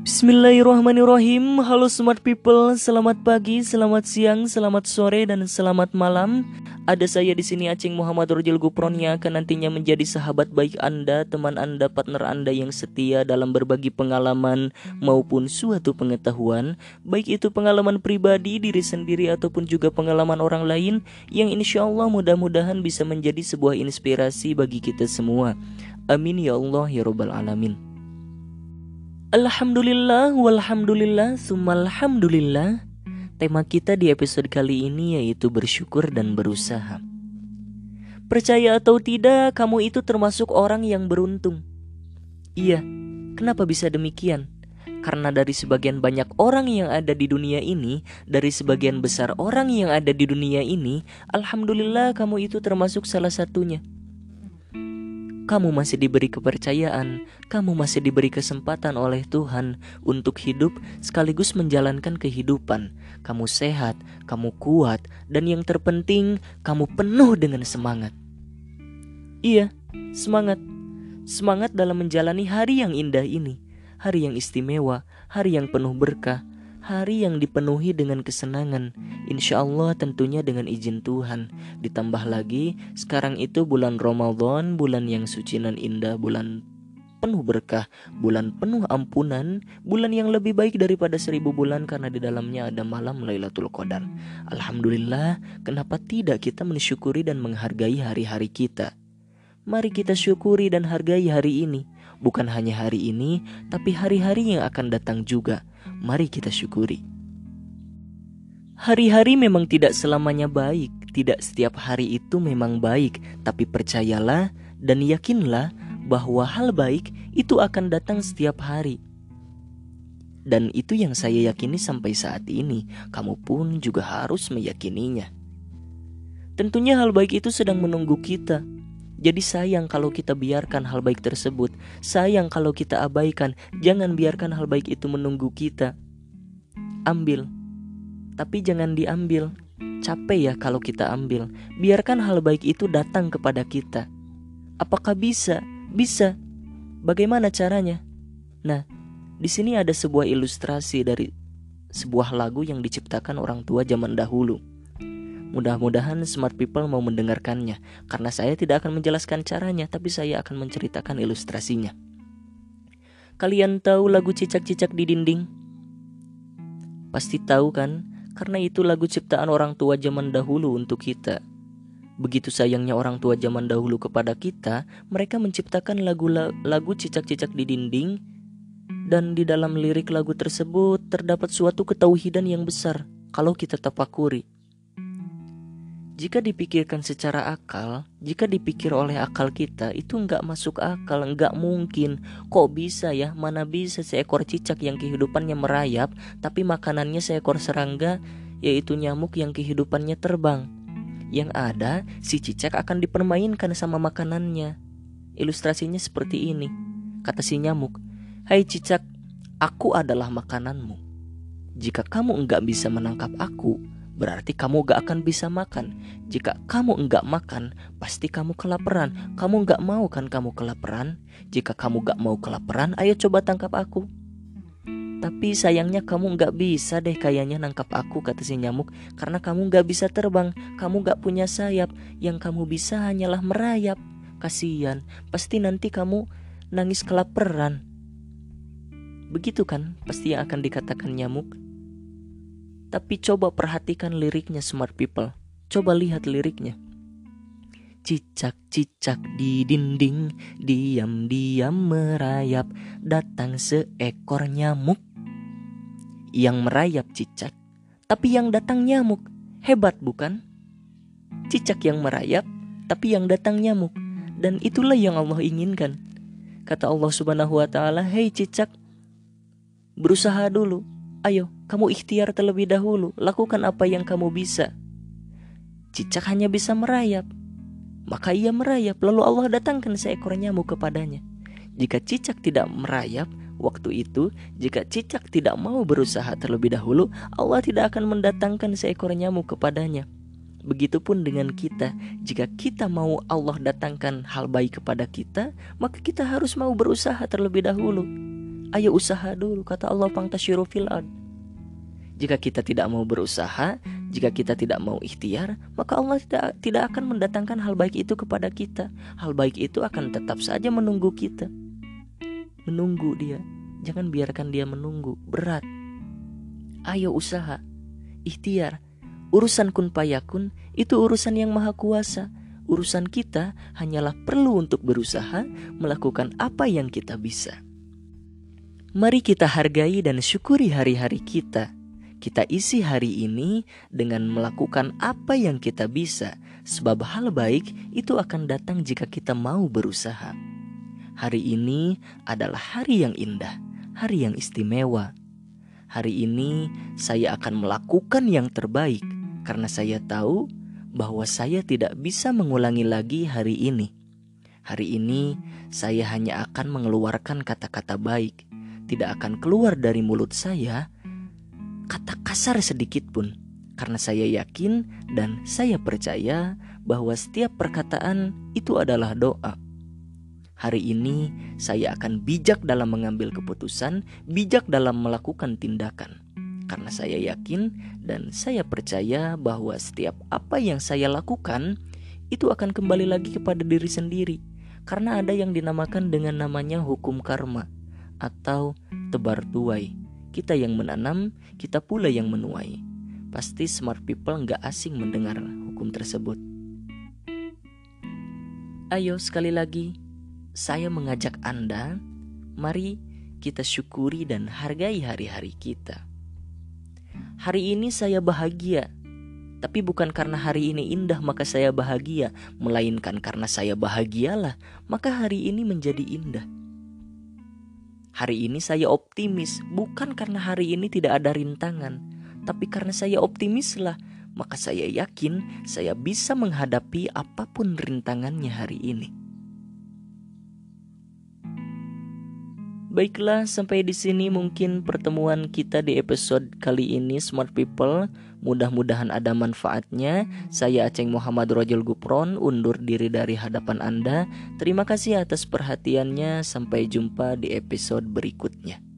Bismillahirrahmanirrahim. Halo smart people, selamat pagi, selamat siang, selamat sore, dan selamat malam. Ada saya di sini Aceng Muhammad Rojil Gupron yang akan nantinya menjadi sahabat baik Anda, teman Anda, partner Anda yang setia dalam berbagi pengalaman maupun suatu pengetahuan. Baik itu pengalaman pribadi, diri sendiri, ataupun juga pengalaman orang lain Yang insya Allah mudah-mudahan bisa menjadi sebuah inspirasi bagi kita semua. Amin ya Allah ya Rabbal Alamin Alhamdulillah, walhamdulillah, sumalhamdulillah. Tema kita di episode kali ini yaitu bersyukur dan berusaha. Percaya atau tidak, kamu itu termasuk orang yang beruntung. Iya, kenapa bisa demikian? Karena dari sebagian banyak orang yang ada di dunia ini, dari sebagian besar orang yang ada di dunia ini, alhamdulillah kamu itu termasuk salah satunya kamu masih diberi kepercayaan, kamu masih diberi kesempatan oleh Tuhan untuk hidup sekaligus menjalankan kehidupan. Kamu sehat, kamu kuat, dan yang terpenting, kamu penuh dengan semangat. Iya, semangat. Semangat dalam menjalani hari yang indah ini, hari yang istimewa, hari yang penuh berkah, hari yang dipenuhi dengan kesenangan, insya Allah tentunya dengan izin Tuhan. Ditambah lagi, sekarang itu bulan Ramadan, bulan yang suci dan indah, bulan penuh berkah, bulan penuh ampunan, bulan yang lebih baik daripada seribu bulan karena di dalamnya ada malam Lailatul Qadar. Alhamdulillah, kenapa tidak kita mensyukuri dan menghargai hari-hari kita? Mari kita syukuri dan hargai hari ini, bukan hanya hari ini, tapi hari-hari yang akan datang juga mari kita syukuri. Hari-hari memang tidak selamanya baik, tidak setiap hari itu memang baik, tapi percayalah dan yakinlah bahwa hal baik itu akan datang setiap hari. Dan itu yang saya yakini sampai saat ini, kamu pun juga harus meyakininya. Tentunya hal baik itu sedang menunggu kita, jadi sayang kalau kita biarkan hal baik tersebut. Sayang kalau kita abaikan. Jangan biarkan hal baik itu menunggu kita. Ambil. Tapi jangan diambil. Capek ya kalau kita ambil. Biarkan hal baik itu datang kepada kita. Apakah bisa? Bisa. Bagaimana caranya? Nah, di sini ada sebuah ilustrasi dari sebuah lagu yang diciptakan orang tua zaman dahulu. Mudah-mudahan smart people mau mendengarkannya, karena saya tidak akan menjelaskan caranya, tapi saya akan menceritakan ilustrasinya. Kalian tahu lagu cicak-cicak di dinding? Pasti tahu kan? Karena itu lagu ciptaan orang tua zaman dahulu untuk kita. Begitu sayangnya orang tua zaman dahulu kepada kita, mereka menciptakan lagu-lagu cicak-cicak di dinding dan di dalam lirik lagu tersebut terdapat suatu ketauhidan yang besar kalau kita tapakuri. Jika dipikirkan secara akal, jika dipikir oleh akal kita, itu nggak masuk akal, nggak mungkin. Kok bisa ya? Mana bisa seekor cicak yang kehidupannya merayap, tapi makanannya seekor serangga, yaitu nyamuk yang kehidupannya terbang. Yang ada, si cicak akan dipermainkan sama makanannya. Ilustrasinya seperti ini. Kata si nyamuk, Hai cicak, aku adalah makananmu. Jika kamu enggak bisa menangkap aku, berarti kamu gak akan bisa makan. Jika kamu enggak makan, pasti kamu kelaparan. Kamu enggak mau kan kamu kelaparan? Jika kamu gak mau kelaparan, ayo coba tangkap aku. Tapi sayangnya kamu nggak bisa deh kayaknya nangkap aku kata si nyamuk Karena kamu nggak bisa terbang, kamu nggak punya sayap Yang kamu bisa hanyalah merayap Kasian, pasti nanti kamu nangis kelaparan Begitu kan pasti yang akan dikatakan nyamuk tapi coba perhatikan liriknya smart people. Coba lihat liriknya. Cicak-cicak di dinding, diam-diam merayap, datang seekor nyamuk. Yang merayap cicak, tapi yang datang nyamuk. Hebat bukan? Cicak yang merayap, tapi yang datang nyamuk. Dan itulah yang Allah inginkan. Kata Allah Subhanahu wa taala, "Hei cicak, berusaha dulu Ayo, kamu ikhtiar terlebih dahulu, lakukan apa yang kamu bisa. Cicak hanya bisa merayap. Maka ia merayap, lalu Allah datangkan seekor nyamuk kepadanya. Jika cicak tidak merayap, waktu itu, jika cicak tidak mau berusaha terlebih dahulu, Allah tidak akan mendatangkan seekor nyamuk kepadanya. Begitupun dengan kita, jika kita mau Allah datangkan hal baik kepada kita, maka kita harus mau berusaha terlebih dahulu. Ayo usaha dulu kata Allah pangtasyiru ard. Jika kita tidak mau berusaha, jika kita tidak mau ikhtiar, maka Allah tidak tidak akan mendatangkan hal baik itu kepada kita. Hal baik itu akan tetap saja menunggu kita. Menunggu dia. Jangan biarkan dia menunggu, berat. Ayo usaha, ikhtiar. Urusan kun payakun itu urusan yang maha kuasa. Urusan kita hanyalah perlu untuk berusaha melakukan apa yang kita bisa. Mari kita hargai dan syukuri hari-hari kita kita isi hari ini dengan melakukan apa yang kita bisa, sebab hal baik itu akan datang jika kita mau berusaha. Hari ini adalah hari yang indah, hari yang istimewa. Hari ini saya akan melakukan yang terbaik karena saya tahu bahwa saya tidak bisa mengulangi lagi hari ini. Hari ini saya hanya akan mengeluarkan kata-kata baik, tidak akan keluar dari mulut saya kata kasar sedikit pun, karena saya yakin dan saya percaya bahwa setiap perkataan itu adalah doa. Hari ini saya akan bijak dalam mengambil keputusan, bijak dalam melakukan tindakan. Karena saya yakin dan saya percaya bahwa setiap apa yang saya lakukan itu akan kembali lagi kepada diri sendiri. Karena ada yang dinamakan dengan namanya hukum karma atau tebar tuai kita yang menanam, kita pula yang menuai. Pasti smart people nggak asing mendengar hukum tersebut. Ayo sekali lagi, saya mengajak Anda, mari kita syukuri dan hargai hari-hari kita. Hari ini saya bahagia, tapi bukan karena hari ini indah maka saya bahagia, melainkan karena saya bahagialah maka hari ini menjadi indah. Hari ini saya optimis bukan karena hari ini tidak ada rintangan, tapi karena saya optimislah, maka saya yakin saya bisa menghadapi apa pun rintangannya hari ini. Baiklah, sampai di sini mungkin pertemuan kita di episode kali ini Smart People. Mudah-mudahan ada manfaatnya. Saya Aceng Muhammad Rojul Gupron undur diri dari hadapan Anda. Terima kasih atas perhatiannya. Sampai jumpa di episode berikutnya.